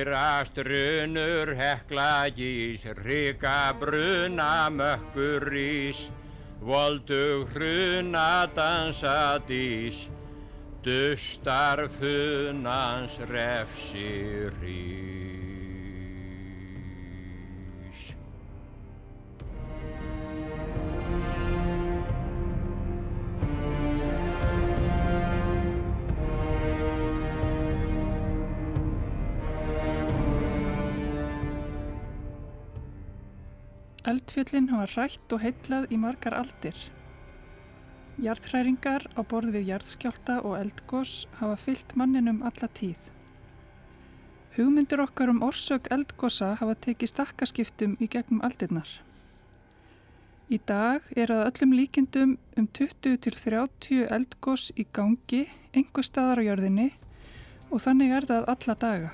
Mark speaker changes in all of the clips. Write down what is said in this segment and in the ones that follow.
Speaker 1: heyrast runur heklagís, rika bruna mökkurís, voldug hruna dansadís, dustar funans refsirís.
Speaker 2: Eldfjöllin hafa rætt og heitlað í margar aldir. Jarðhræringar á borð við jarðskjálta og eldgós hafa fyllt manninum alla tíð. Hugmyndir okkar um orsök eldgósa hafa tekið stakkaskiptum í gegnum aldirnar. Í dag er að öllum líkindum um 20-30 eldgós í gangi, einhver staðar á jörðinni og þannig er það alla daga.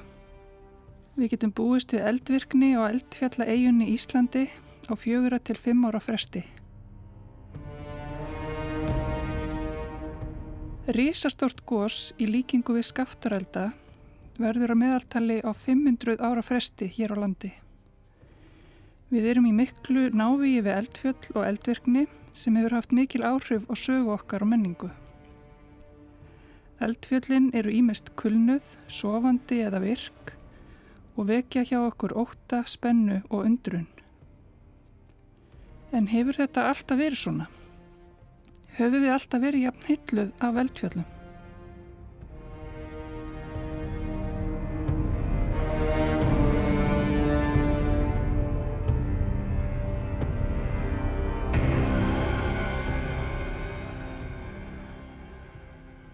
Speaker 2: Við getum búist við eldvirkni og eldfjalla eigunni Íslandi á fjögura til fimm ára fresti. Rísastort gós í líkingu við skafturelda verður að meðaltali á 500 ára fresti hér á landi. Við erum í miklu návíi við eldfjöll og eldvirkni sem hefur haft mikil áhrif á sögu okkar og menningu. Eldfjöllin eru ímest kulnuð, sofandi eða virk og vekja hjá okkur óta, spennu og undrun. En hefur þetta alltaf verið svona? Höfum við alltaf verið jafn hilluð af eldfjöllum?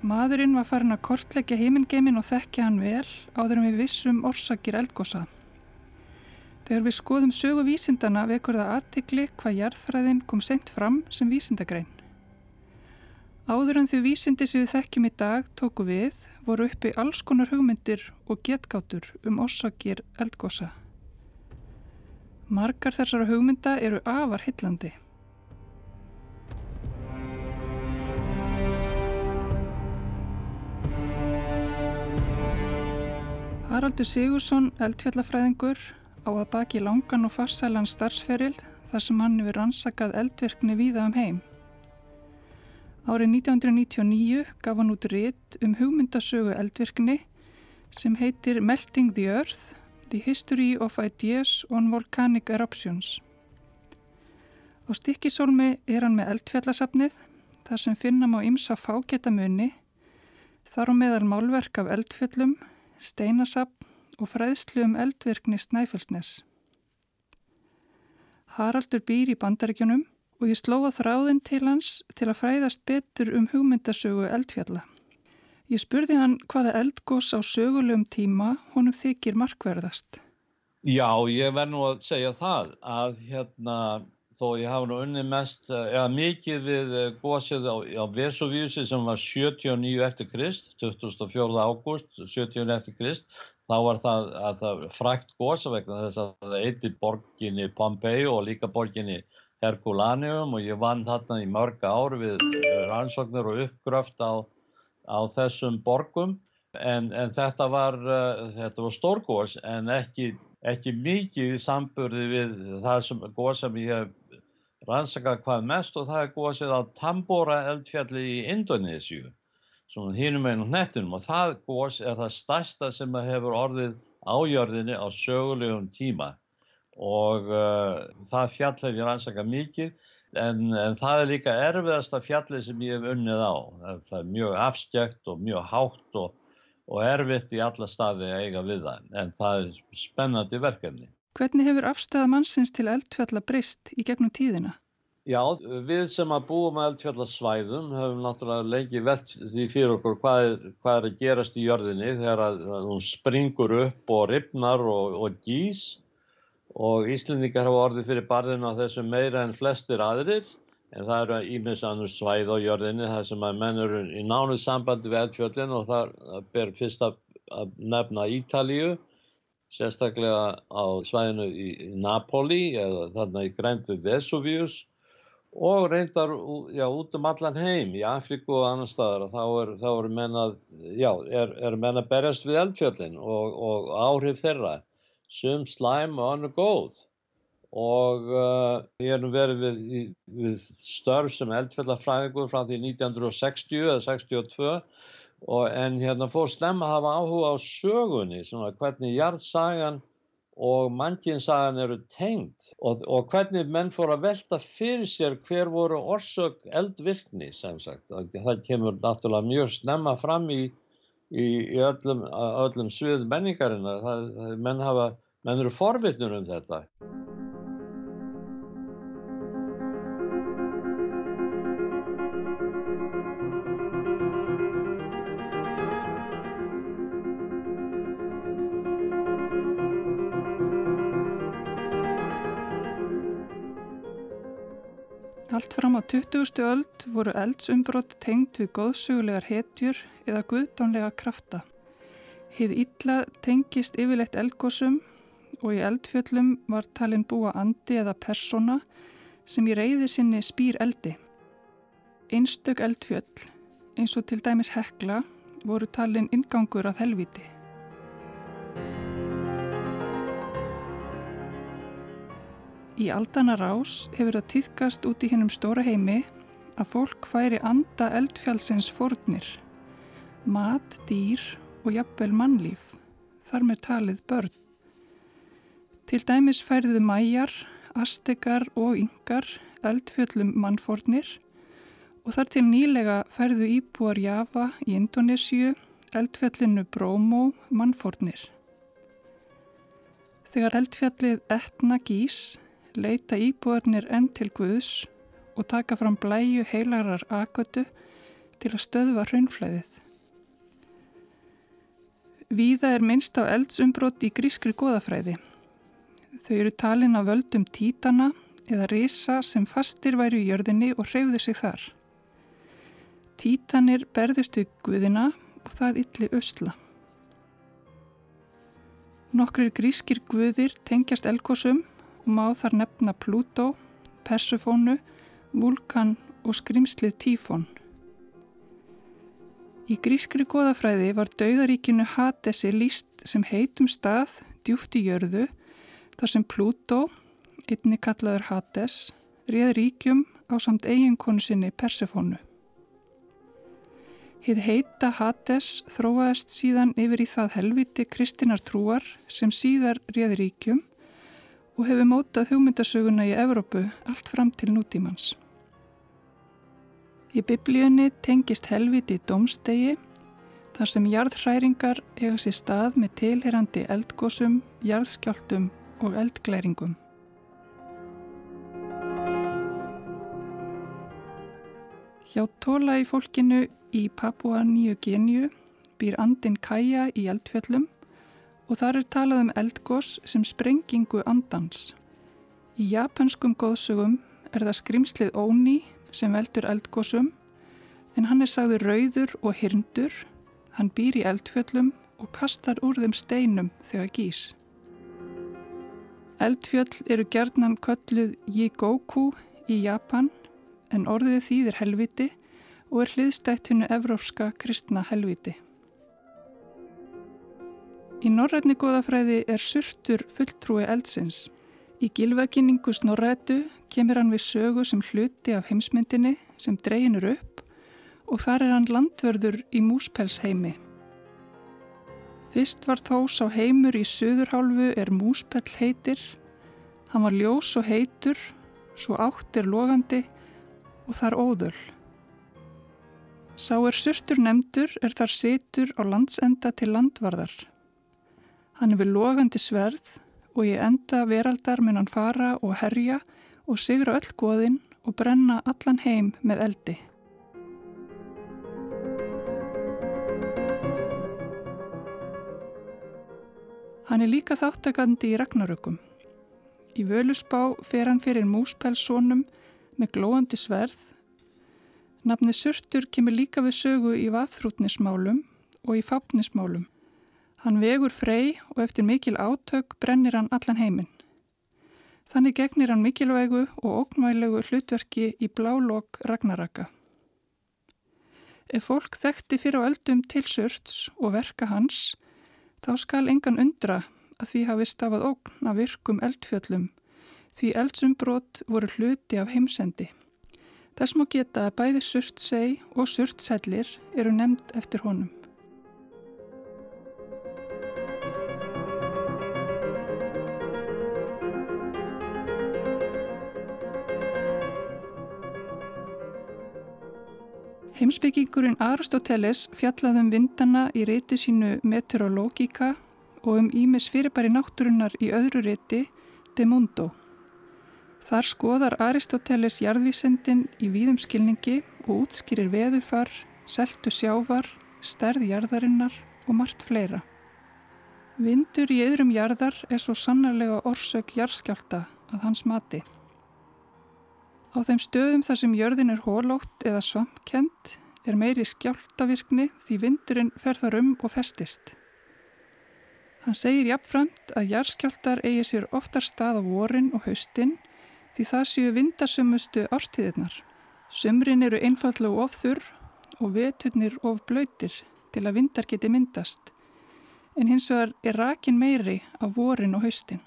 Speaker 2: Maðurinn var farin að kortleggja heimingeimin og þekkja hann vel áður en við vissum orsakir eldgósa. Þegar við skoðum sögu vísindana vekur það aðtikli hvað jarðfræðin kom sent fram sem vísindagrein. Áður en því vísindi sem við þekkjum í dag tóku við voru uppi alls konar hugmyndir og getgátur um orsakir eldgósa. Margar þessara hugmynda eru afar hillandi. Haraldur Sigursson, eldfjallafræðingur, á að baki langan og farsælan starfsferil þar sem hann hefur rannsakað eldvirkni víða um heim. Árið 1999 gaf hann út rétt um hugmyndasögu eldvirkni sem heitir Melting the Earth – The History of Ideas on Volcanic Eruptions. Á stikkisólmi er hann með eldfjallasafnið þar sem finna má ymsa fágetamunni þar á meðal málverk af eldfjallum steinasapp og fræðslu um eldvirkni Snæfellsnes. Haraldur býr í bandaríkjunum og ég slóa þráðinn til hans til að fræðast betur um hugmyndasögu eldfjalla. Ég spurði hann hvaða eldgós á sögulegum tíma honum þykir markverðast.
Speaker 3: Já, ég verð nú að segja það að hérna þó ég hafa nú unni mest, eða mikið við gósið á, á Vesuvíusi sem var 79 eftir Krist, 24. ágúst, 79 eftir Krist, þá var það, það frækt gósa vegna þess að það eitti borginni Pompeii og líka borginni Herculaneum og ég vann þarna í mörg ár við rannsóknir og uppgröft á, á þessum borgum. En, en þetta var, uh, var stórgós en ekki ekki mikið í samburði við það sem góð sem ég hef rannsaka hvað mest og það er góðsið á Tambora eldfjalli í Indonésiu svona hínum einu hnettinum og það góðs er það stærsta sem hefur orðið ájörðinni á sögulegum tíma. Og uh, það fjall hef ég rannsaka mikið en, en það er líka erfiðasta fjalli sem ég hef unnið á. Það er mjög afskjækt og mjög hátt og, og erfitt í alla staði að eiga við það. En það er spennandi verkefni.
Speaker 2: Hvernig hefur afstæða mannsins til eldfjalla breyst í gegnum tíðina?
Speaker 3: Já, við sem að búum með eldfjallasvæðum höfum náttúrulega lengi velt því fyrir okkur hvað er, hvað er að gerast í jörðinni þegar að, að hún springur upp og ripnar og, og gís og Íslendingar hafa orðið fyrir barðin á þessu meira en flestir aðrir en það eru ímins annars svæð á jörðinni þar sem að menn eru í nánuð sambandi við eldfjallin og það ber fyrst að, að nefna Ítalíu sérstaklega á svæðinu í Napoli eða þarna í grænt við Vesuvius og reyndar já, út um allan heim í Afríku og annar staðar þá er, er mennað er, er mennað berjast við eldfjöldin og, og áhrif þeirra sum slæm og annar góð. Og uh, ég er nú verið við, við störf sem eldfjallafræðingur frá því 1960 eða 62 og en hérna fór slemma að hafa áhuga á sögunni svona hvernig jarðsagan og mannkinsagan eru tengt og, og hvernig menn fór að velta fyrir sér hver voru orsök eldvirkni sem sagt. Það kemur náttúrulega mjög snemma fram í, í, í öllum, öllum svið menningarinnar. Það, menn, hafa, menn eru forvittnur um þetta.
Speaker 2: Allt fram á 20. öld voru eldsumbrott tengd við góðsugulegar hetjur eða guðdónlega krafta. Hið illa tengist yfirleitt eldgósum og í eldfjöllum var talin búa andi eða persona sem í reyði sinni spýr eldi. Einstök eldfjöll, eins og til dæmis hekla, voru talin ingangur að helviti. Í aldana rás hefur það týðkast út í hennum stóra heimi að fólk færi anda eldfjálsins fórnir, mat, dýr og jafnvel mannlíf, þar með talið börn. Til dæmis færðu mæjar, astekar og yngar eldfjöllum mannfórnir og þar til nýlega færðu íbúar Java í Indonésiu eldfjallinu Bromo mannfórnir. Þegar eldfjallið etna gís leita íbúarnir enn til Guðs og taka fram blæju heilarar akötu til að stöðva hraunflæðið. Víða er minnst á eldsumbrott í grískri goðafræði. Þau eru talin af völdum títana eða risa sem fastir væri í jörðinni og hreyfðu sig þar. Títanir berðust við Guðina og það ylli ösla. Nokkrir grískir guðir tengjast elgósum og má þar nefna Plútó, Persefónu, Vulkan og skrimslið Tífón. Í grískri goðafræði var dauðaríkinu Hadesi líst sem heitum stað djúft í jörðu þar sem Plútó, einni kallaður Hades, réð ríkjum á samt eiginkonu sinni Persefónu. Hið heita Hades þróaðist síðan yfir í það helviti kristinar trúar sem síðar réð ríkjum og hefur mótað hugmyndasöguna í Evrópu allt fram til nútímans. Í biblíunni tengist helviti domstegi þar sem jarðhræringar eiga sér stað með tilherandi eldgósum, jarðskjáltum og eldglæringum. Hjá tóla í fólkinu í Papua Nýju Genju býr andin Kaja í eldfjöllum og þar er talað um eldgós sem sprengingu andans. Í japanskum góðsögum er það skrimslið Óni sem veldur eldgósum en hann er sagður rauður og hirndur, hann býr í eldfjöllum og kastar úr þeim steinum þegar gís. Eldfjöll eru gerðnan kölluð Jigoku í Japan en orðið þýðir helviti og er hliðstætt hennu evrópska kristna helviti. Í norrætni góðafræði er surtur fulltrúi eldsins. Í gilvaginningu snorrætu kemur hann við sögu sem hluti af heimsmyndinni sem dreyinur upp og þar er hann landverður í múspelsheimi. Fyrst var þó sá heimur í söðurhálfu er múspell heitir. Hann var ljós og heitur, svo átt er logandi og þar óðöl. Sá er surtur nefndur er þar situr á landsenda til landvarðar. Hann hefur logandi sverð og í enda veraldar mun hann fara og herja og sigra öll goðinn og brenna allan heim með eldi. Hann er líka þáttakandi í ragnarökum. Í völusbá fer hann fyrir múspelsónum með glóandi sverð. Nafni Surtur kemur líka við sögu í vaðfrútnismálum og í fápnismálum. Hann vegur frey og eftir mikil átök brennir hann allan heiminn. Þannig gegnir hann mikilvægu og ógnvælegu hlutverki í blálokk Ragnaraka. Ef fólk þekkti fyrir á eldum til surts og verka hans, þá skal engan undra að því hafi stafað ógn af virkum eldfjöllum, því eldsumbrot voru hluti af heimsendi. Þess má geta að bæði surtsei og surtsellir eru nefnd eftir honum. Heimsbyggingurinn Aristoteles fjallaði um vindana í reyti sínu Meteorologika og um Ímis fyrirbæri náttúrunnar í öðru reyti De Mundo. Þar skoðar Aristoteles jarðvísendin í víðum skilningi og útskýrir veðufar, seltu sjávar, stærð jarðarinnar og margt fleira. Vindur í yðrum jarðar er svo sannarlega orsök jarðskjálta að hans mati. Á þeim stöðum þar sem jörðin er hólótt eða svampkend er meiri skjáltavirkni því vindurinn fer þar um og festist. Hann segir jafnframt að jarðskjáltar eigi sér oftar stað á vorin og haustin því það séu vindasumustu ástíðirnar. Sumrin eru einfallega of þurr og veturnir of blöytir til að vindar geti myndast en hins vegar er rakin meiri á vorin og haustin.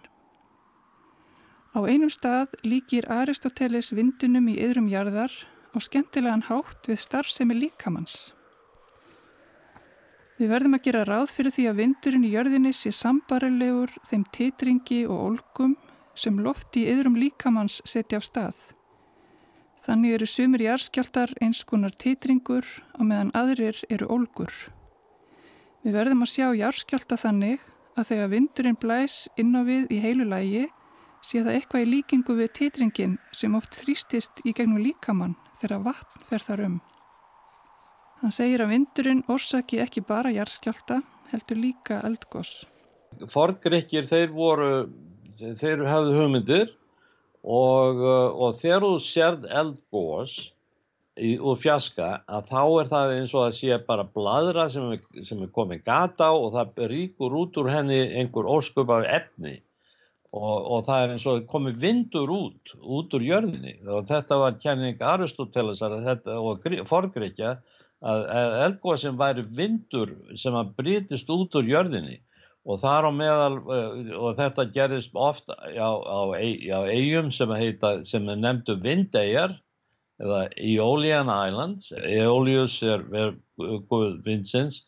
Speaker 2: Á einum stað líkir Aristoteles vindunum í yðrum jarðar á skemmtilegan hátt við starfsemi líkamanns. Við verðum að gera ráð fyrir því að vindurinn í jörðinni sé sambarilegur þeim titringi og olgum sem lofti í yðrum líkamanns setja af stað. Þannig eru sumir jarðskjáltar eins konar titringur á meðan aðrir eru olgur. Við verðum að sjá jarðskjálta þannig að þegar vindurinn blæs inn á við í heilu lægi sé það eitthvað í líkingu við titringin sem oft þrýstist í gegnum líkamann þegar vatn fer þar um. Hann segir að vindurinn orsaki ekki bara jarðskjálta, heldur líka eldgós.
Speaker 3: Forngrekkir þeir voru, þeir hafðu hugmyndir og, og þegar þú sérð eldgós úr fjaska að þá er það eins og að sé bara bladra sem er, sem er komið gata á og það ríkur út úr henni einhver ósköp af efni og, og það er eins og komið vindur út, út úr jörðinni. Og þetta var kenning Aristotelesar og forgreikja að, eldgóðsinn væri vindur sem að brítist út úr jörðinni. Og þar á meðal eh, og þetta gerist ofta á, á, á eigum sem, heita, sem er nefndu vindegjar eða Aeolian Islands. Aeolius er, er guð vindsins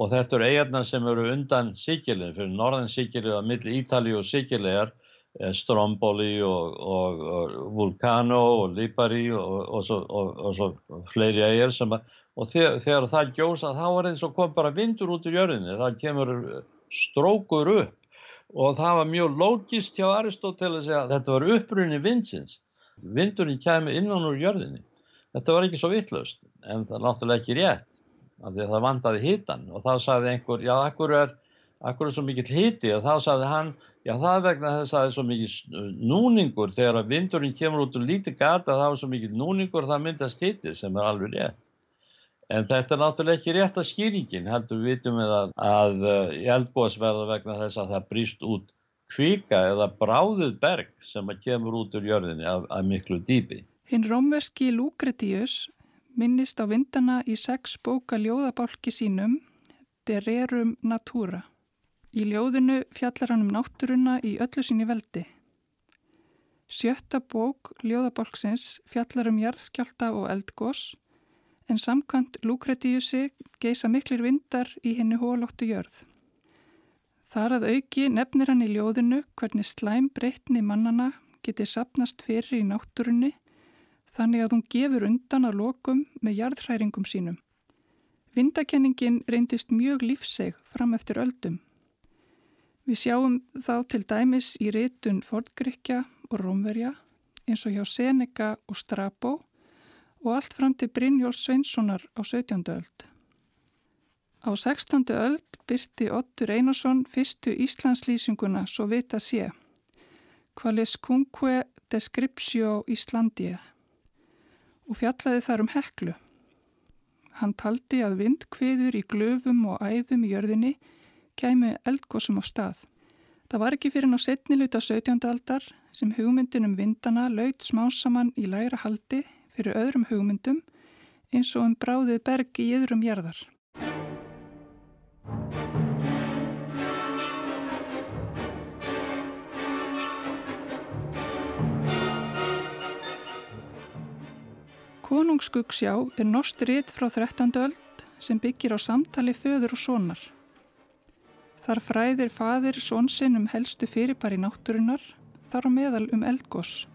Speaker 3: og þetta eru eigarnar sem eru undan Sikilin, fyrir norðan Sikilin að milli Ítali og Sikiliðar eh, Stromboli og, og, og Vulcano og Lipari og, og svo, svo fleiri eigar sem að og þegar, þegar það gjósa þá er eins og kom bara vindur út í jörðinni, það kemur strókur upp. Og það var mjög lógist hjá Aristóteles að þetta var upprunni vindsins. Vindurinn kemur innan úr jörðinni. Þetta var ekki svo vittlust en það er náttúrulega ekki rétt af því að það vandaði hitan og þá sagði einhver, já, akkur er, akkur er svo mikill hiti og þá sagði hann, já, það vegna þess að það er svo mikill núningur þegar að vindurinn kemur út úr lítið gata það er svo mikill núningur og það myndast hiti sem er alveg rétt. En þetta er náttúrulega ekki rétt að skýringin, heldur við vitum við að, að uh, eldgóðsverða vegna þess að það brýst út kvika eða bráðið berg sem að kemur út úr jörðinni af, af miklu dýpi.
Speaker 2: Hinn rómverski Lucretius minnist á vindana í sex bóka ljóðabálki sínum De Rerum Natura. Í ljóðinu fjallar hann um náttúruna í öllu síni veldi. Sjötta bók ljóðabálksins fjallar um jarðskjálta og eldgós en samkvæmt Lucretiusi geisa miklir vindar í henni hólóttu jörð. Þar að auki nefnir hann í ljóðinu hvernig slæm breytni mannana geti sapnast fyrir í náttúrunni þannig að hún gefur undan að lokum með jarðhræringum sínum. Vindakenningin reyndist mjög lífseg fram eftir öldum. Við sjáum þá til dæmis í rétun Fordgrykja og Rómverja eins og hjá Seneca og Strabo og allt fram til Brynjóls Sveinssonar á 17. öld. Á 16. öld byrti Ottur Einarsson fyrstu Íslandslýsinguna svo vita sé. Qualis cunque descriptio Íslandie og fjallaði þar um heklu. Hann taldi að vindkviður í glöfum og æðum í jörðinni kæmi eldgósum á stað. Það var ekki fyrir ná setni luta 17. aldar sem hugmyndin um vindana laut smásaman í læra haldi fyrir öðrum hugmyndum eins og um bráðið bergi í yðrum jarðar. Konungsskuggsjá er nost rétt frá 13. öld sem byggir á samtali föður og sonar. Þar fræðir fadir svonsinn um helstu fyrirbæri náttúrunar, þar á meðal um eldgós.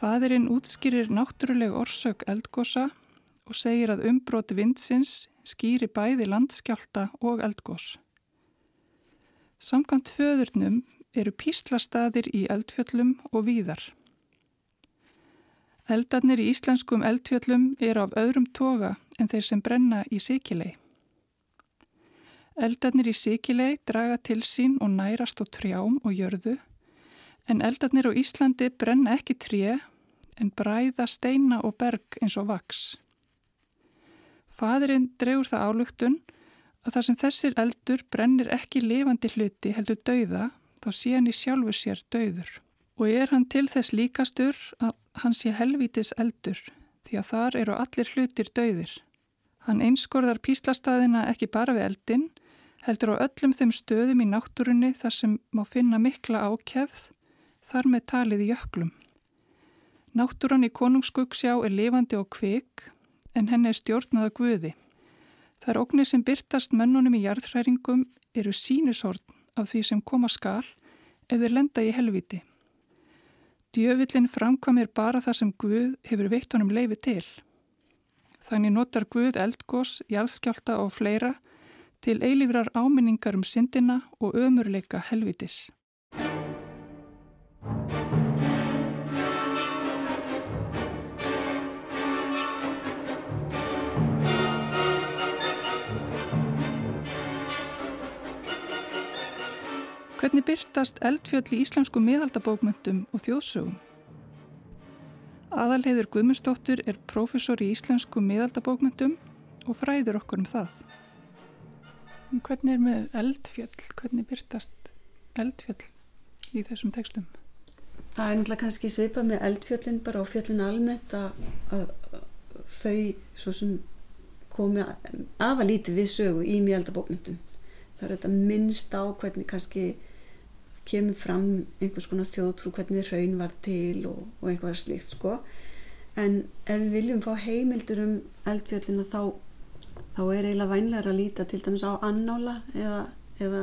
Speaker 2: Fadirinn útskýrir náttúruleg orsök eldgósa og segir að umbroti vindsins skýri bæði landskjálta og eldgós. Samkant föðurnum eru píslastaðir í eldfjöllum og víðar. Eldarnir í íslenskum eldfjöllum eru af öðrum toga en þeir sem brenna í Sikilei. Eldarnir í Sikilei draga til sín og nærast á trjám og jörðu, en eldarnir á Íslandi brenna ekki tré en bræða steina og berg eins og vaks. Fadurinn drefur það álugtun að það sem þessir eldur brennir ekki lifandi hluti heldur dauða, þá sé hann í sjálfu sér dauður. Og er hann til þess líkastur að hann sé helvítis eldur, því að þar eru allir hlutir dauðir. Hann einskorðar píslastæðina ekki bara við eldin, heldur á öllum þeim stöðum í náttúrunni þar sem má finna mikla ákjæfð, þar með talið í jöklum. Náttúran í konungsskuggsjá er lifandi og kvik, en henni er stjórnaða guði. Það er ógnir sem byrtast mönnunum í jarðhræringum eru sínusort af því sem koma skal ef þeir lenda í helviti. Djöfillin framkvamir bara það sem Guð hefur veitt honum leifi til. Þannig notar Guð eldgós, jarðskjálta og fleira til eilífrar áminningar um syndina og ömurleika helvitis. Hvernig byrtast eldfjöld í íslensku miðaldabókmyndum og þjóðsögum? Aðalheiður Guðmundsdóttir er prófessor í íslensku miðaldabókmyndum og fræður okkur um það. Hvernig er með eldfjöll? Hvernig byrtast eldfjöll í þessum textum?
Speaker 4: Það er náttúrulega kannski svipað með eldfjöllin bara og fjöllin almennt að, að þau komi afalítið við sögu í miðaldabókmyndum. Það er þetta minnst á hvernig kannski kemur fram einhvers konar þjóðtrú hvernig raun var til og, og einhvað slíkt sko. En ef við viljum fá heimildur um eldfjöldina þá þá er eiginlega vænlega að líta til dæmis á annála eða, eða,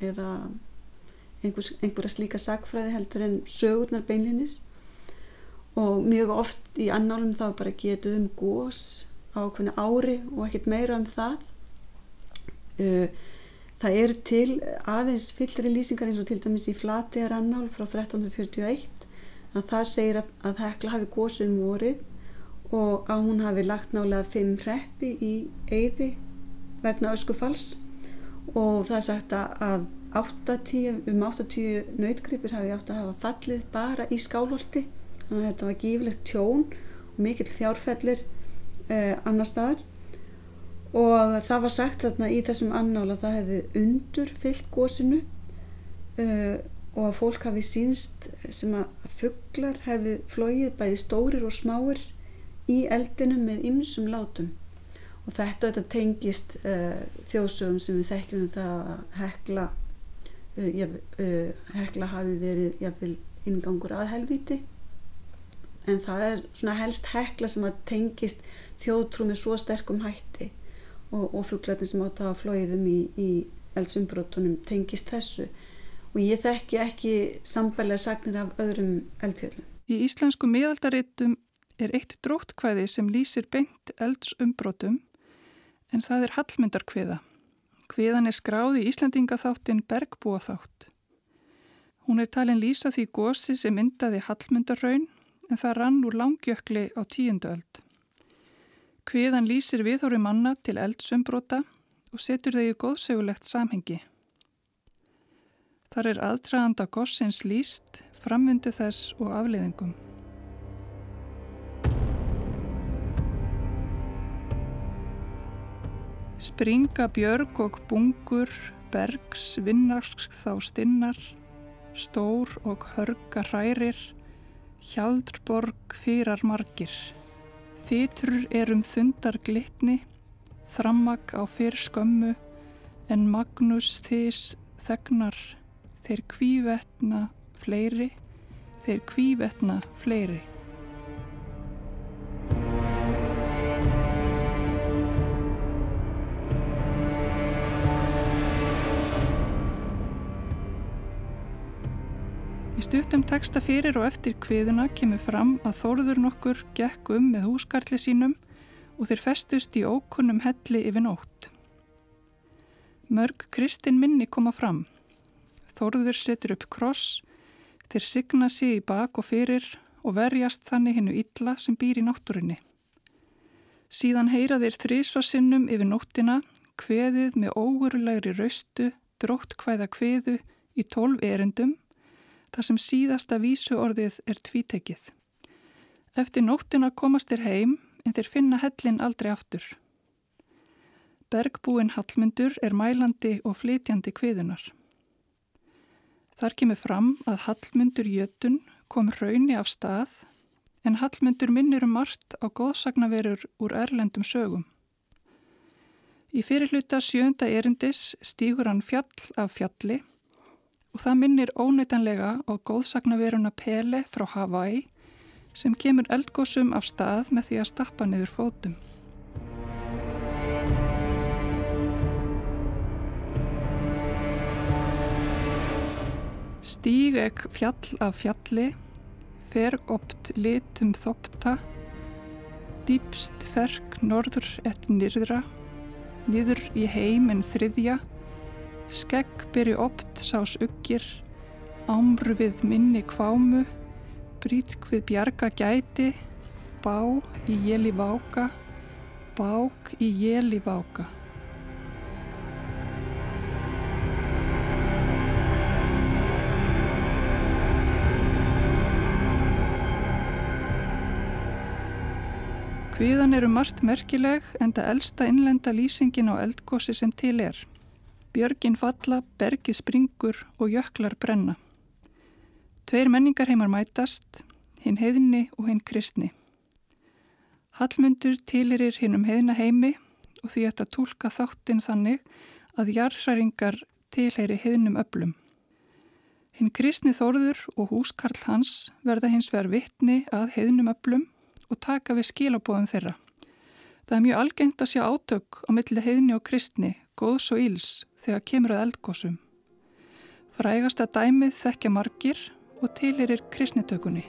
Speaker 4: eða einhvers, einhverja slíka sagfræði heldur en sögurnar beinlinis og mjög oft í annálum þá bara getur um gós á hvernig ári og ekkert meira um það. Uh, Það eru til aðeins fyllri lýsingar eins og til dæmis í Flategar annál frá 1341 að það segir að, að Hekla hafi gósið um vorið og að hún hafi lagt nálega fimm reppi í eyði vegna öskufalls. Og það er sagt að 80, um 80 nautgripir hafi átt að hafa fallið bara í skálholti. Þannig að þetta var gífilegt tjón og mikill fjárfellir eh, annar staðar og það var sagt þarna í þessum annála að það hefði undur fyllt gósinu uh, og að fólk hafi sínst sem að fugglar hefði flóið bæði stórir og smáir í eldinu með ymsum látum. Og þetta, þetta tengist uh, þjóðsögum sem við þekkjum um það að hekla uh, uh, hekla hafi verið jafnvel ingangur að helviti en það er svona helst hekla sem að tengist þjóðtrú með svo sterkum hætti og, og fugglarnir sem átt að flóiðum í, í eldsumbrotunum tengist þessu og ég þekki ekki sambælega sagnir af öðrum eldfjöldum.
Speaker 2: Í íslensku miðaldarittum er eitt dróttkvæði sem lýsir beint eldsumbrotum en það er Hallmundarkviða. Kviðan er skráð í Íslandingaþáttin Bergbúaþátt. Hún er talin lýsa því gósi sem myndaði Hallmundarraun en það rann úr langjökli á tíundu öld. Kviðan lýsir viðhóri manna til eldsumbrota og setur þau í góðsögulegt samhengi. Þar er aðdraganda gossins lýst, framvindu þess og afleiðingum. Springa björg og bungur bergs vinnarsk þá stinnar, stór og hörga hrærir, hjaldborg fyrar margir. Þýtrur er um þundar glitni, þrammag á fyrr skömmu, en Magnús þís þegnar, þeir kvívetna fleiri, þeir kvívetna fleiri. Stuttum teksta fyrir og eftir kviðuna kemur fram að Þóruður nokkur gekk um með húskarli sínum og þeir festust í ókunnum helli yfir nótt. Mörg kristin minni koma fram. Þóruður setur upp kross, þeir signa sig í bak og fyrir og verjast þannig hennu illa sem býr í náttúrunni. Síðan heyra þeir þrísvarsinnum yfir nóttina kveðið með ógurulegri raustu, drótt hvæða kveðu í tólf erendum þar sem síðasta vísu orðið er tvítekið. Eftir nóttina komast þeir heim en þeir finna hellin aldrei aftur. Bergbúin Hallmundur er mælandi og flytjandi kviðunar. Þar kemur fram að Hallmundur Jötun kom rauni af stað en Hallmundur minnir um margt á góðsagnaverur úr erlendum sögum. Í fyrirluta sjönda erindis stýgur hann fjall af fjalli og það minnir óneitanlega á góðsagnaveruna Pele frá Hawaii sem kemur eldgósum af stað með því að stappa niður fótum. Stíg ekk fjall af fjalli, fer opt litum þopta, dýpst ferk norður ett nyrðra, niður í heiminn þriðja, Skegg byrju opt sás uggir, ámru við minni kvámu, brítk við bjarga gæti, bá í jéli váka, bák í jéli váka. Hviðan eru margt merkileg en það elsta innlenda lýsingin á eldgósi sem til er. Björgin falla, bergið springur og jöklar brenna. Tveir menningarheimar mætast, hinn heiðni og hinn kristni. Hallmundur tilirir hinn um heiðna heimi og því þetta tólka þáttinn þannig að jarðhræringar tilheyri heiðnum öllum. Hinn kristni þórður og húskarl hans verða hins vegar vittni að heiðnum öllum og taka við skilabóðum þeirra. Það er mjög algengt að sjá átök á milli heiðni og kristni, góðs og íls þegar kemur að eldgósum. Frægasta dæmið þekkja margir og tilirir kristnitökunni.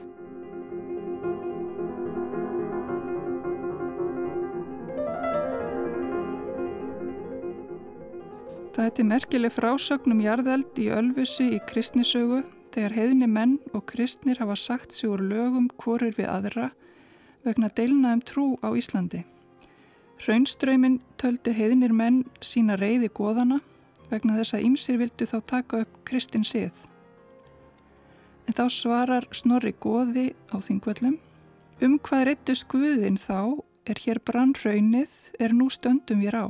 Speaker 2: Það til merkileg frásögnum jarðeld í Ölfusi í kristnisögu þegar heiðni menn og kristnir hafa sagt sig úr lögum hvorir við aðra vegna deilnaðum trú á Íslandi. Raunströymin töldi heiðnir menn sína reyði góðana vegna þess að ýmsir vildu þá taka upp kristin sið. En þá svarar Snorri Góði á þingvöllum Um hvað reyttu skuðin þá er hér brann raunnið er nú stöndum við rá.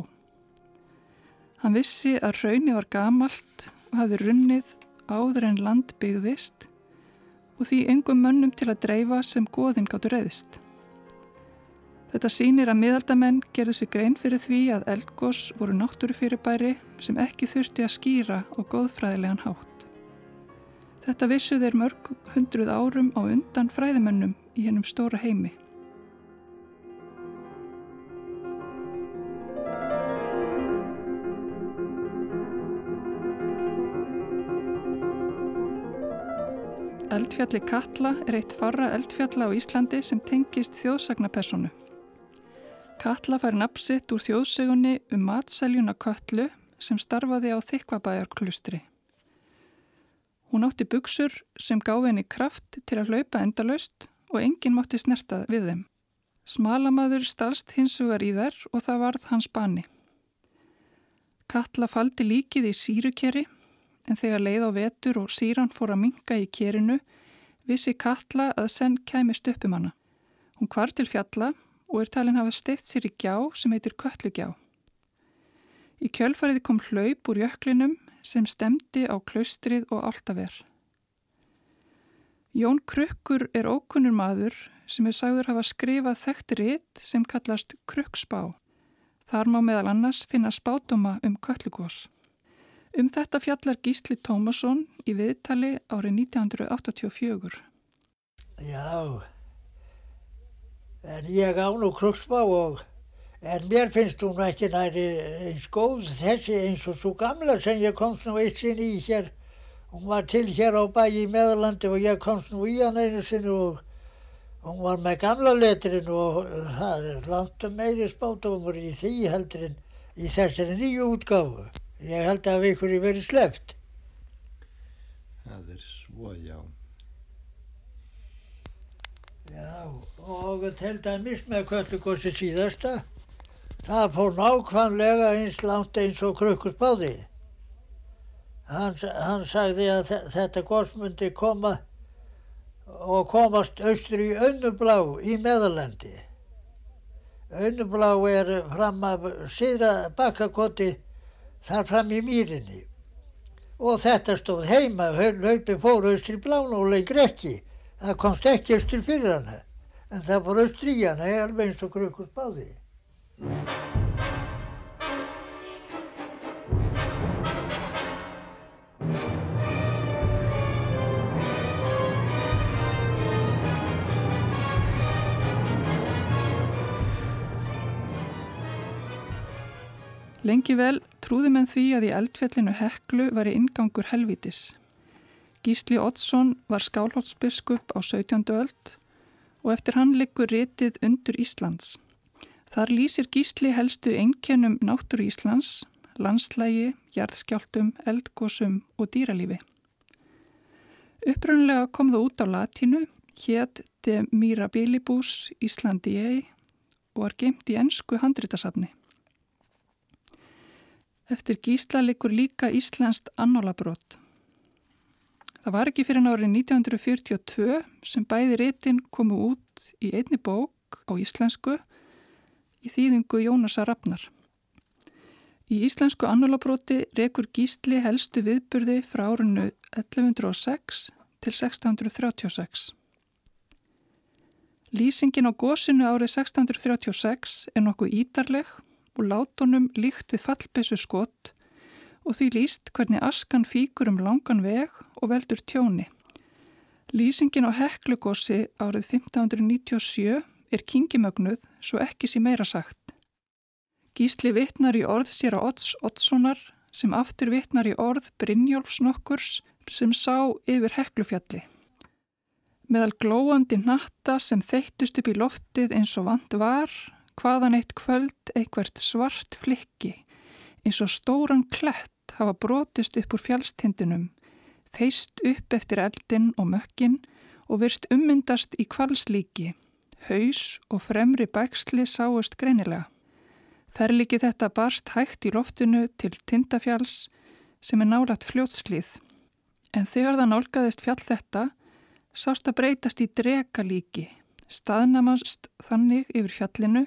Speaker 2: Hann vissi að raunni var gamalt og hafði runnið áður en land byggðist og því engum mönnum til að dreifa sem góðin gáttu reyðist. Þetta sýnir að miðaldamenn gerðu sig grein fyrir því að eldgós voru náttúrufyrirbæri sem ekki þurfti að skýra á góðfræðilegan hátt. Þetta vissu þeir mörg hundruð árum á undan fræðimennum í hennum stóra heimi. Eldfjalli Katla er eitt farra eldfjalla á Íslandi sem tengist þjóðsagnapersonu. Katla fær napsitt úr þjóðsegunni um matseljuna Köllu sem starfaði á Þykvabæjarklustri. Hún átti buksur sem gáði henni kraft til að hlaupa endalaust og enginn mátti snerta við þeim. Smalamaður stalst hins vegar í þær og það varð hans bani. Katla faldi líkið í sírukeri en þegar leið á vetur og síran fór að minga í kerinu vissi Katla að senn kæmist uppum hana. Hún kvar til fjalla og er talin hafa steift sér í gjá sem heitir Kötlugjá. Í kjölfariði kom hlaup úr jöklinum sem stemdi á klaustrið og áltaver. Jón Krukkur er ókunnur maður sem er sagður hafa skrifað þekkt ritt sem kallast Krukksbá. Þar má meðal annars finna spátuma um köllugós. Um þetta fjallar Gísli Tómasson í viðtali árið 1984.
Speaker 5: Já, en ég á nú Krukksbá og En mér finnst hún ekki næri eins góð þessi eins og svo gamla sem ég komst nú eitt sinn í hér. Hún var til hér á bæi í meðalandi og ég komst nú í hann einu sinni og hún var með gamla letrin og það er langt meiri spátumur í því heldur en í þessari nýju útgáfu. Ég held að ykkur er verið sleppt.
Speaker 1: Það er svo, já.
Speaker 5: Já, og til dæmis með köllugossi síðasta Það fór nákvæmlega eins langt eins og krukkur báði. Hann, hann sagði að þetta góðsmundi koma og komast austur í Önnublá í meðalandi. Önnublá er fram af síðra bakkakoti þar fram í mýrinni. Og þetta stóð heima, hlaupi fór austur í blán og lengur ekki. Það komst ekki austur fyrir hana, en það fór austur í hana, alveg eins og krukkur báði.
Speaker 2: Lengi vel trúði menn því að í eldfjallinu Heklu var í ingangur helvítis. Gísli Oddsson var skálhótsbiskup á 17. öld og eftir hann liggur ritið undur Íslands. Þar lýsir Gísli helstu einkennum náttúru Íslands, landslægi, jarðskjáltum, eldgósum og dýralífi. Upprunlega kom það út á latínu, hétt De Mirabilibus Islandiei og var geimt í ennsku handrítasafni. Eftir Gísla likur líka Íslandst annólabrót. Það var ekki fyrir árið 1942 sem bæði réttin komu út í einni bók á íslensku í þýðingu Jónasa Rafnar. Í íslensku annulabróti rekur gísli helstu viðburði frá árunnu 1106 til 1636. Lýsingin á gósinu árið 1636 er nokkuð ídarleg og látunum líkt við fallbessu skott og því líst hvernig askan fíkur um langan veg og veldur tjóni. Lýsingin á heklugósi árið 1597 er kingimögnuð svo ekki sé meira sagt. Gísli vittnar í orð sér á Odds Oddssonar sem aftur vittnar í orð Brynjólfs nokkurs sem sá yfir heklufjalli. Meðal glóandi natta sem þeittust upp í loftið eins og vand var, hvaðan eitt kvöld eitthvert svart flikki, eins og stóran klett hafa brotist upp úr fjallstindunum, feist upp eftir eldin og mökkin og virst ummyndast í kvalslíki haus og fremri bæksli sáust greinilega. Ferliki þetta barst hægt í loftinu til Tindafjalls sem er nálat fljótslið. En þegar það nálgæðist fjall þetta, sást að breytast í drekalíki, staðnamast þannig yfir fjallinu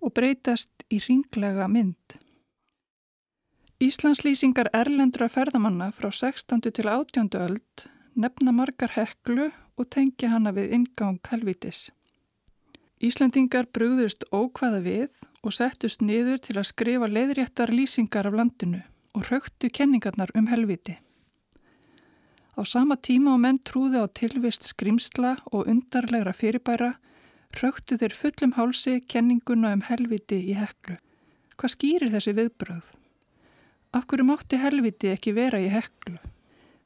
Speaker 2: og breytast í ringlega mynd. Íslandslýsingar erlendra ferðamanna frá 16. til 18. öld nefna margar heklu og tengja hana við ingang helvitis. Íslandingar brúðust ókvaða við og settust niður til að skrifa leiðréttar lýsingar af landinu og rauktu kenningarnar um helviti. Á sama tíma og menn trúði á tilvist skrimsla og undarlegra fyrirbæra rauktu þeir fullum hálsi kenninguna um helviti í heklu. Hvað skýrir þessi viðbröð? Af hverju mátti helviti ekki vera í heklu?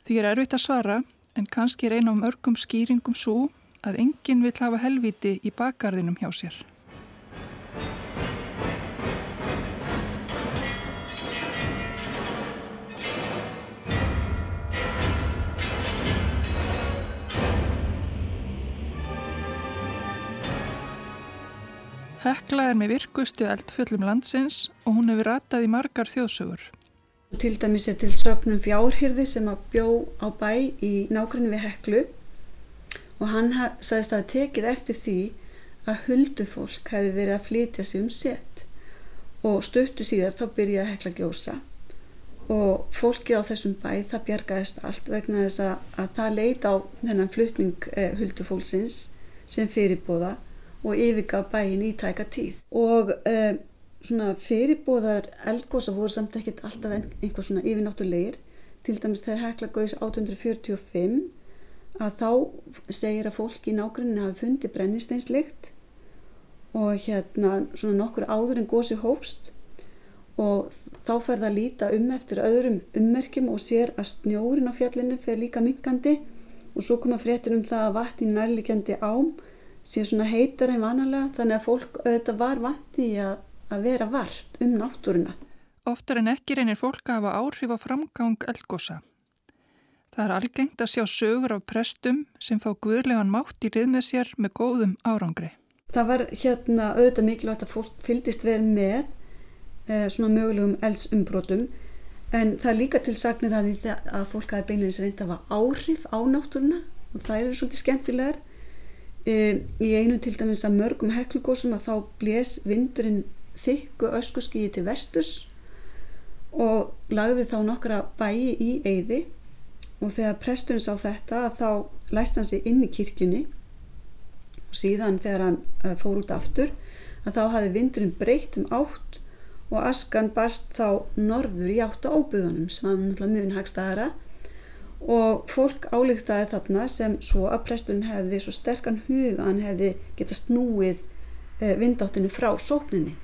Speaker 2: Því er erfitt að svara en kannski er eina á mörgum skýringum svo að enginn vill hafa helviti í bakgarðinum hjá sér. Hekla er með virkustu eldfjöllum landsins og hún hefur ratað í margar þjóðsögur.
Speaker 4: Til dæmis er til sögnum fjárhyrði sem að bjó á bæ í nákvæmni við Heklu. Og hann sagðist að tekið eftir því að huldufólk hefði verið að flytja sig um sett og stuttu síðar þá byrjaði að hekla gjósa. Og fólkið á þessum bæ það bjargaðist allt vegna þess að það leita á þennan flutning eh, huldufólksins sem fyrirbóða og yfirgaf bæin í tæka tíð. Og eh, svona fyrirbóðar eldgósa voru samt ekkert alltaf einhver svona yfirnáttulegir til dæmis þegar hekla gauðs 1845 að þá segir að fólk í nákvæmlega hafi fundið brennisteinslikt og hérna svona nokkur áður en gósi hófst. Og þá fer það að líta um eftir öðrum ummerkjum og sér að snjórin á fjallinu fer líka minkandi og svo koma fréttir um það að vatni nærlikjandi ám sé svona heitar en vanalega þannig að fólk auðvitað var vandi að, að vera vart um náttúruna.
Speaker 2: Oftar en ekki reynir fólk að hafa áhrif á framgang eldgosa. Það er algengt að sjá sögur af prestum sem fá guðlegan mátt í lið með sér með góðum árangri.
Speaker 4: Það var hérna auðvitað mikilvægt að fólk fyldist verið með eh, svona mögulegum eldsumbrotum en það er líka til sagnir að, að fólk hafi beinleins reynd að hafa áhrif á náttúruna og það eru svolítið skemmtilegar. Eh, í einu til dæmis að mörgum heklugósum að þá blés vindurinn þykku öskuskíi til vestus og lagði þá nokkra bæi í eyði. Og þegar presturinn sá þetta þá læst hann sig inn í kirkjunni. Og síðan þegar hann uh, fór út aftur að þá hafi vindurinn breytt um átt og askan barst þá norður í átt á óbyðunum sem var náttúrulega mjög hagstaðara og fólk álíktaði þarna sem svo að presturinn hefði svo sterkan hug að hann hefði geta snúið uh, vindáttinu frá sókninni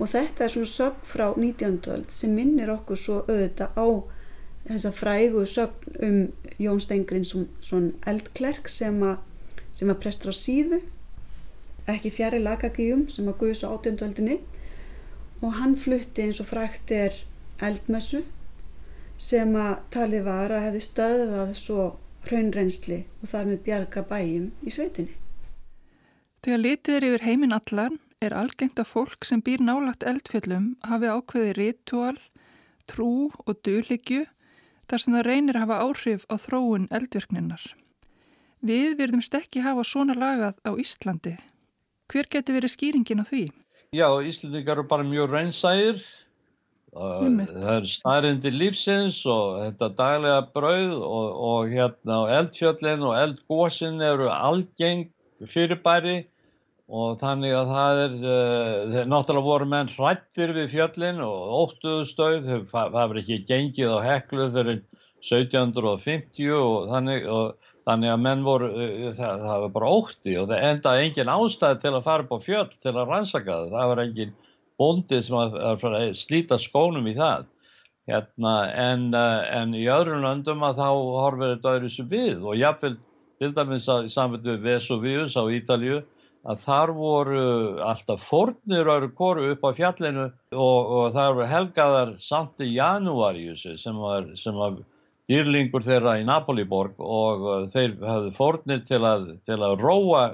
Speaker 4: og þetta er svona sög frá 19. sem minnir okkur svo auðvitað á þessa frægu sögn um Jón Stengrin svon eldklerk sem, a, sem var prestur á síðu ekki fjari lagagíum sem að guðs á átjönduöldinni og hann flutti eins og frækt er eldmessu sem að tali var að hefði stöðað svo hraunrensli og þar með bjarga bæjum í svetinni.
Speaker 2: Þegar litið er yfir heiminn allan er algengt að fólk sem býr nálagt eldfjöllum hafi ákveði ritual, trú og dulhyggju þar sem það reynir að hafa áhrif á þróun eldvirkninnar. Við verðumst ekki hafa svona lagað á Íslandi. Hver geti verið skýringin á því?
Speaker 3: Já, Íslandingar eru bara mjög reynsægir. Það er snærindi lífsins og þetta daglega brauð og, og hérna eldfjöllin og eldgósin eru algeng fyrirbæri og þannig að það er, uh, náttúrulega voru menn hrættir við fjöllin og óttuðu stauð, það var ekki gengið á heklu fyrir 1750 og þannig, og þannig að menn voru, uh, það, það var bara ótti og það endaði engin ástæð til að fara upp á fjöll til að rannsaka það, það var engin bóndið sem að, að slíta skónum í það. Hérna, en, uh, en í öðrum löndum að þá horfir þetta öðru sem við og jáfnveil til dæmis að í samveit við Vesuvius á Ítalju að þar voru alltaf fornir öru koru upp á fjallinu og, og þar voru helgaðar samt í janúariusi sem var, sem var dýrlingur þeirra í Napoliborg og þeir hafði fornir til að, til að róa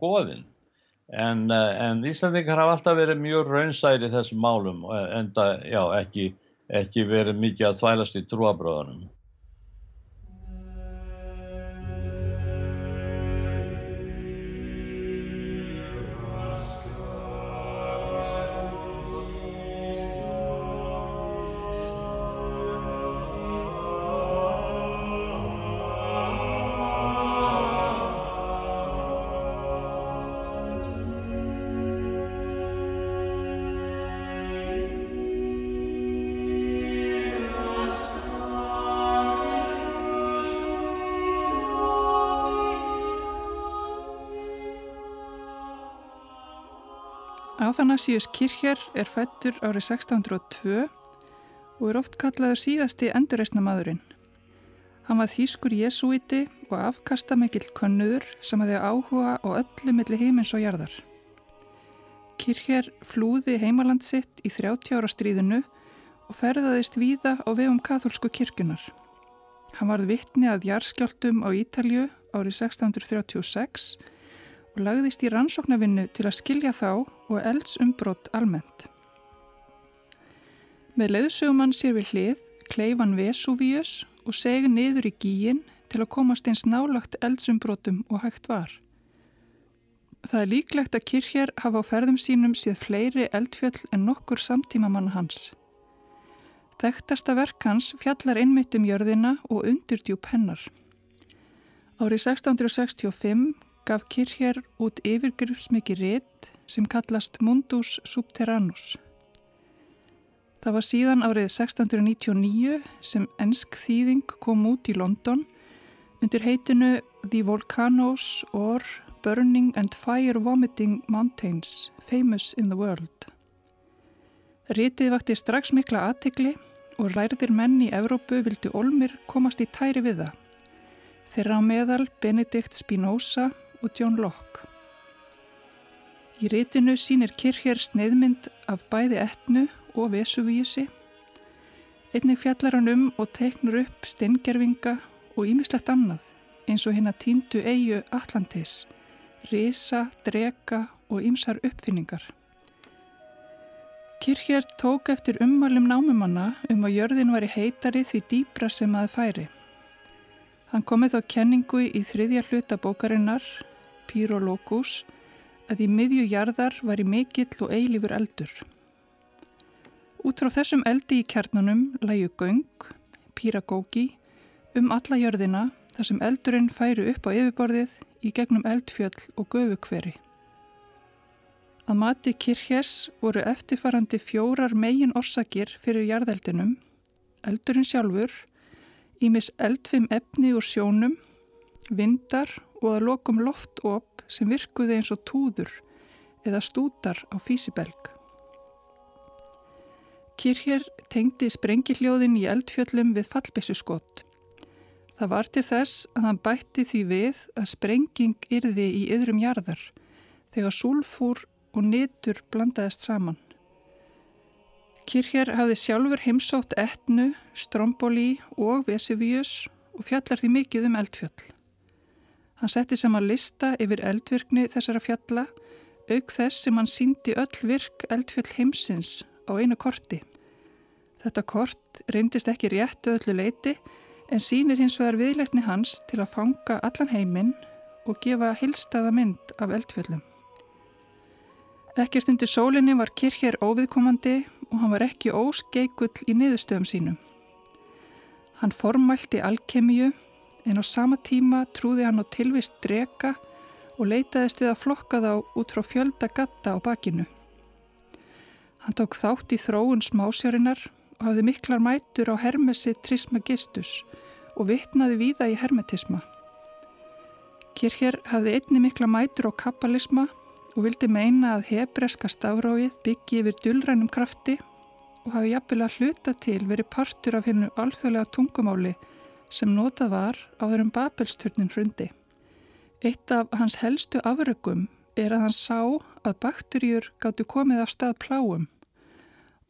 Speaker 3: goðin. En, uh, en Íslandingar hafa alltaf verið mjög raunsæri þessum málum en það, já, ekki, ekki verið mikið að þvælast í trúabröðunum.
Speaker 2: Athanasius Kircher er fættur árið 1602 og er oft kallaður síðasti endurreysna maðurinn. Hann var þýskur jesuíti og afkasta mikill könnuður sem hefði áhuga á öllu milli heimins og jarðar. Kircher flúði heimaland sitt í 30 ára stríðinu og ferðaðist víða á vegum katholsku kirkunar. Hann varð vittni að jarðskjáltum á Ítalju árið 1636 og lagðist í rannsóknarvinnu til að skilja þá og eldsumbrott almennt. Með leiðsögumann sér við hlið kleifan Vesuvius og segi niður í gíin til að komast eins nálagt eldsumbrottum og hægt var. Það er líklegt að Kircher hafa á ferðum sínum séð fleiri eldfjöll en nokkur samtímamann hans. Þekktasta verk hans fjallar innmitt um jörðina og undirdjúp hennar. Árið 1665 gaf Kircher út yfirgrifsmikið rétt sem kallast Mundus Subterranus. Það var síðan árið 1699 sem ensk þýðing kom út í London undir heitinu The Volcanoes or Burning and Fire Vomiting Mountains Famous in the World. Rítið vakti strax mikla aðtikli og ræðir menn í Evrópu vildi Olmir komast í tæri við það. Þeirra á meðal Benedikt Spinoza og John Locke. Í rítinu sínir Kircher sneiðmynd af bæði etnu og vesuvísi. Einnig fjallar hann um og teiknur upp steingerfinga og ímislegt annað eins og hérna tíndu eigu Atlantis, risa, drega og ýmsar uppfinningar. Kircher tók eftir ummælum námumanna um að jörðin var í heitari því dýbra sem aðeð færi. Hann komið á kenningu í þriðja hluta bókarinnar, Pyrologus, að í miðju jarðar var í mikill og eilífur eldur. Út frá þessum eldi í kjarnanum lægu göng, Pyragógi, um alla jörðina þar sem eldurinn færi upp á yfirborðið í gegnum eldfjöll og göfukveri. Að mati Kirchers voru eftirfarandi fjórar megin orsakir fyrir jarðeldinum, eldurinn sjálfur, Ímis eldfim efni úr sjónum, vindar og að lokum loftop sem virkuði eins og túður eða stútar á físibelg. Kircher tengdi sprengiljóðin í eldfjöllum við fallbessu skott. Það var til þess að hann bætti því við að sprenging yrði í yðrum jarðar þegar súlfúr og nitur blandaðist saman. Kircher hafði sjálfur heimsótt etnu, stromboli og vesivíus og fjallar því mikið um eldfjöll. Hann setti saman lista yfir eldvirkni þessara fjalla, auk þess sem hann síndi öll virk eldfjöll heimsins á einu korti. Þetta kort reyndist ekki réttu öllu leiti en sínir hins vegar viðleikni hans til að fanga allan heiminn og gefa hilstaða mynd af eldfjöllum. Ekkert undir sólinni var Kircher óviðkomandi og hann var ekki óskeikull í niðurstöðum sínum. Hann formælti alkemíu en á sama tíma trúði hann á tilvist drega og leitaðist við að flokka þá út frá fjölda gatta á bakinu. Hann tók þátt í þróun smásjárinnar og hafði miklar mætur á Hermesi Trismegistus og vittnaði víða í hermetisma. Kircher hafði einni mikla mætur á kabbalisma og vildi meina að hebreska stafróið byggi yfir dullrænum krafti og hafi jafnvel að hluta til verið partur af hennu alþjóðlega tungumáli sem notað var á þeirum Babelsturnin hrundi. Eitt af hans helstu afröggum er að hann sá að bakterjur gáttu komið af stað pláum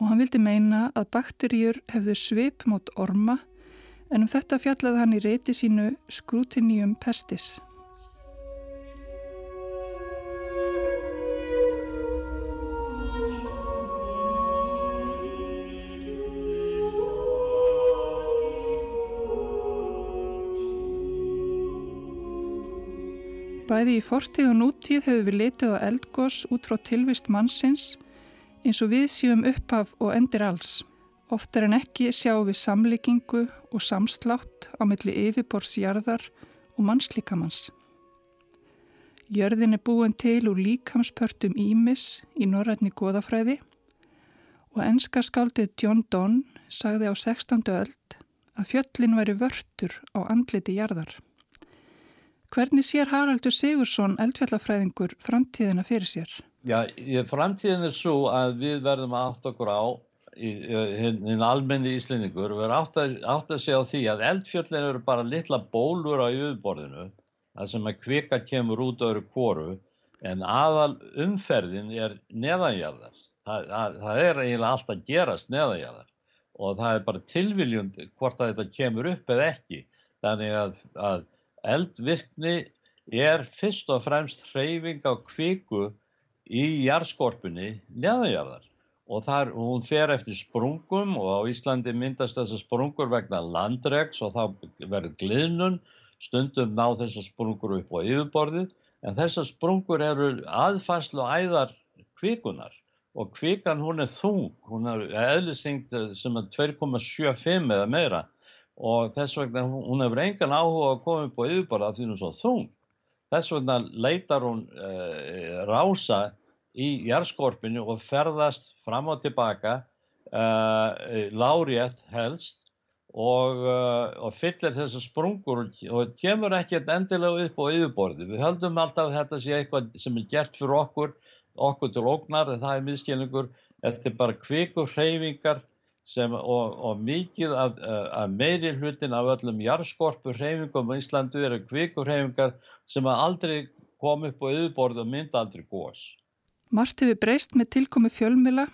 Speaker 2: og hann vildi meina að bakterjur hefðu svip mot orma en um þetta fjallaði hann í reyti sínu Scrutinium pestis. Bæði í fortíð og nútíð hefur við litið á eldgós út frá tilvist mannsins eins og við séum upphaf og endir alls. Oftar en ekki sjáum við samlíkingu og samslátt á milli yfirborðsjarðar og mannslíkamanns. Jörðin er búin til úr líkamspörtum Ímis í norrætni goðafræði og enska skáldið John Donne sagði á 16. öld að fjöllin væri vörtur á andliti jarðar. Hvernig sér Haraldur Sigursson eldfjallafræðingur framtíðina fyrir sér?
Speaker 3: Já, framtíðin er svo að við verðum átt okkur á hinn almenni íslendingur við verðum átt, að segja á því að eldfjöllin eru bara litla bólur á yfirborðinu það sem að kvika kemur út öðru kóru en aðal umferðin er neðanjarðar það, það, það er eiginlega allt að gerast neðanjarðar og það er bara tilviljund hvort að þetta kemur upp eða ekki þannig að, að eldvirkni er fyrst og fremst hreyfing á kviku í jarðskorpunni neðanjarðar og þar, hún fer eftir sprungum og á Íslandi myndast þessar sprungur vegna landregs og þá verður gliðnun, stundum ná þessar sprungur upp á yfirborðið en þessar sprungur eru aðfærslu æðar kvikunar og kvikan hún er þung, hún er eðlistingt sem er 2,75 eða meira og þess vegna hún hefur engan áhuga að koma upp á yfirborða því hún er svo þung. Þess vegna leitar hún uh, rása í jarðskorpinu og ferðast fram og tilbaka, uh, lárétt helst og, uh, og fyllir þessar sprungur og kemur ekkert endilega upp á yfirborði. Við höldum alltaf þetta sé eitthvað sem er gert fyrir okkur, okkur til ógnar, það er miskilningur. Þetta er bara kvikur hreyfingar sem, og, og mikið af, af meiri hlutin af öllum jarðskorpu hreyfingum á Íslandu eru kvikur hreyfingar sem aldrei kom upp á yfirborði og mynda aldrei gós.
Speaker 2: Mart hefur breyst með tilkomi fjölmila.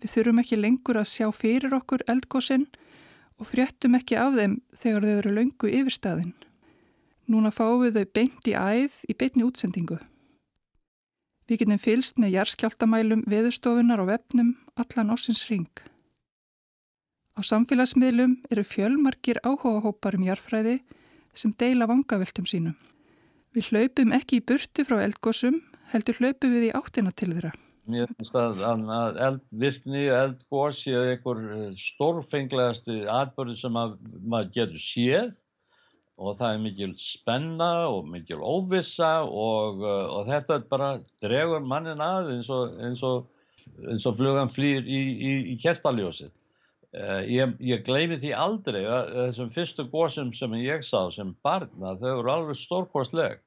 Speaker 2: Við þurfum ekki lengur að sjá fyrir okkur eldgósinn og fréttum ekki af þeim þegar þau eru laungu yfirstaðin. Núna fáum við þau beint í æð í beintni útsendingu. Við getum fylst með jærskjáltamælum veðustofunar og vefnum allan ossins ring. Á samfélagsmiðlum eru fjölmarkir áhugahópar um jærfræði sem deila vangaveltum sínum. Við hlaupum ekki í burtu frá eldgósum, heldur hlaupum við í áttina til þeirra.
Speaker 3: Mér finnst að, að eldvirkni, eldgóð séu einhver eh, stórfenglegasti atbyrði sem að, maður getur séð og það er mikil spenna og mikil óvissa og, eh, og þetta bara dregur mannin að eins og, og, og flugan flýr í, í, í kertaljósið. Uh, ég, ég gleymi því aldrei að þessum fyrstu góðsum sem ég sá sem barna þau eru alveg stórkostleg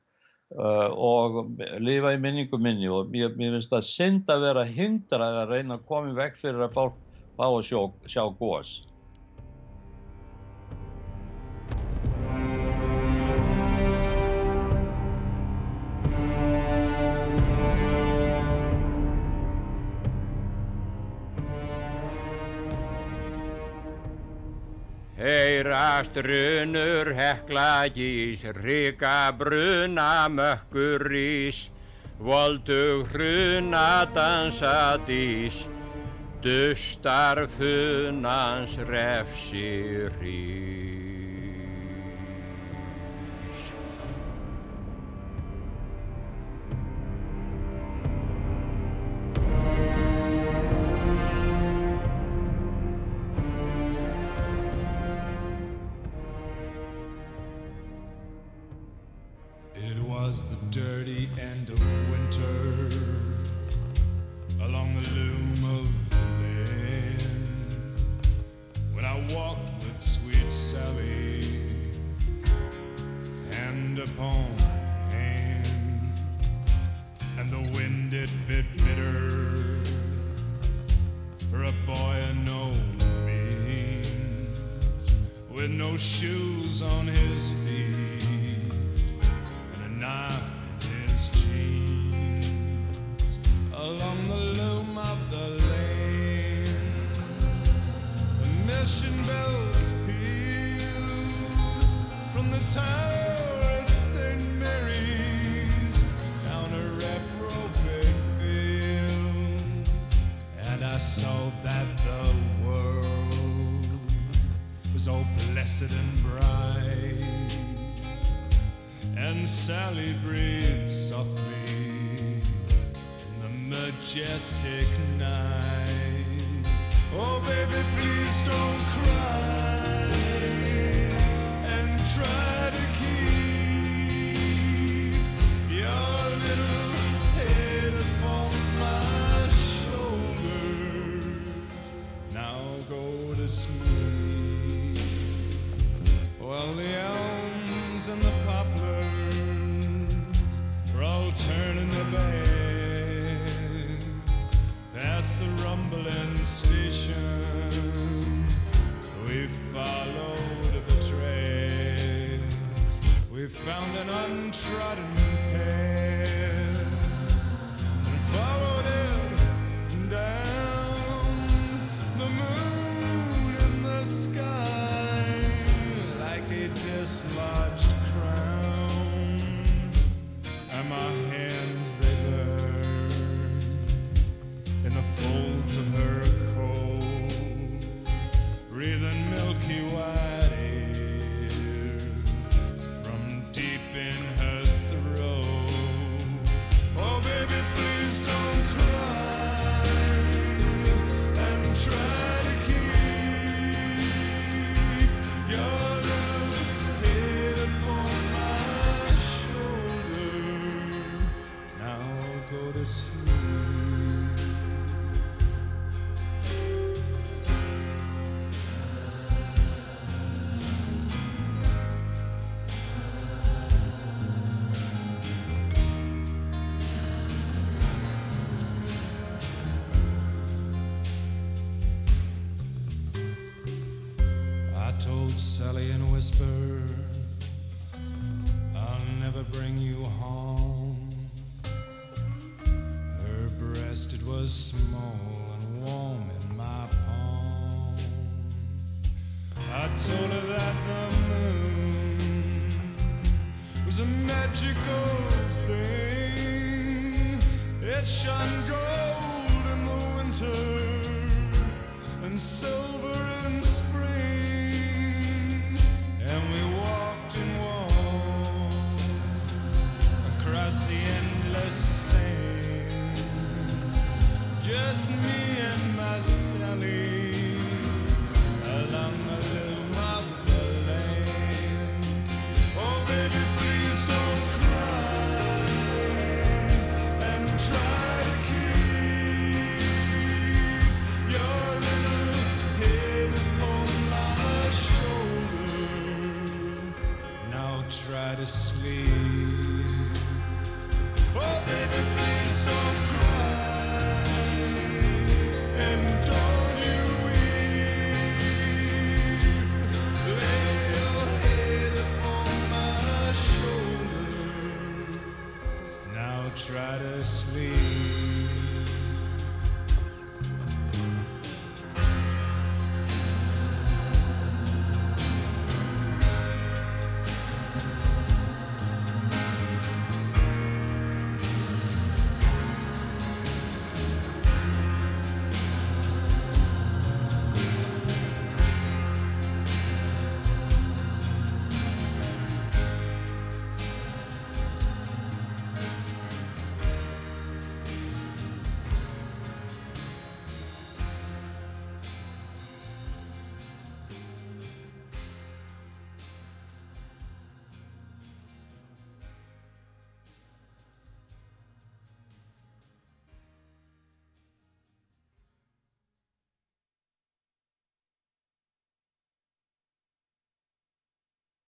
Speaker 3: Uh, og lifa í minningu minni og mér finnst það synd að vera hindrað að reyna að koma í vekk fyrir að fólk fá að sjá, sjá gós.
Speaker 6: Heyrast runur hekla gís, ríka bruna mökkur rís, voldug hruna dansa dís, dustar funans refsi rís.
Speaker 7: Saw that the world was all blessed and bright, and Sally breathed softly in the majestic night. Oh, baby, please don't cry sleeping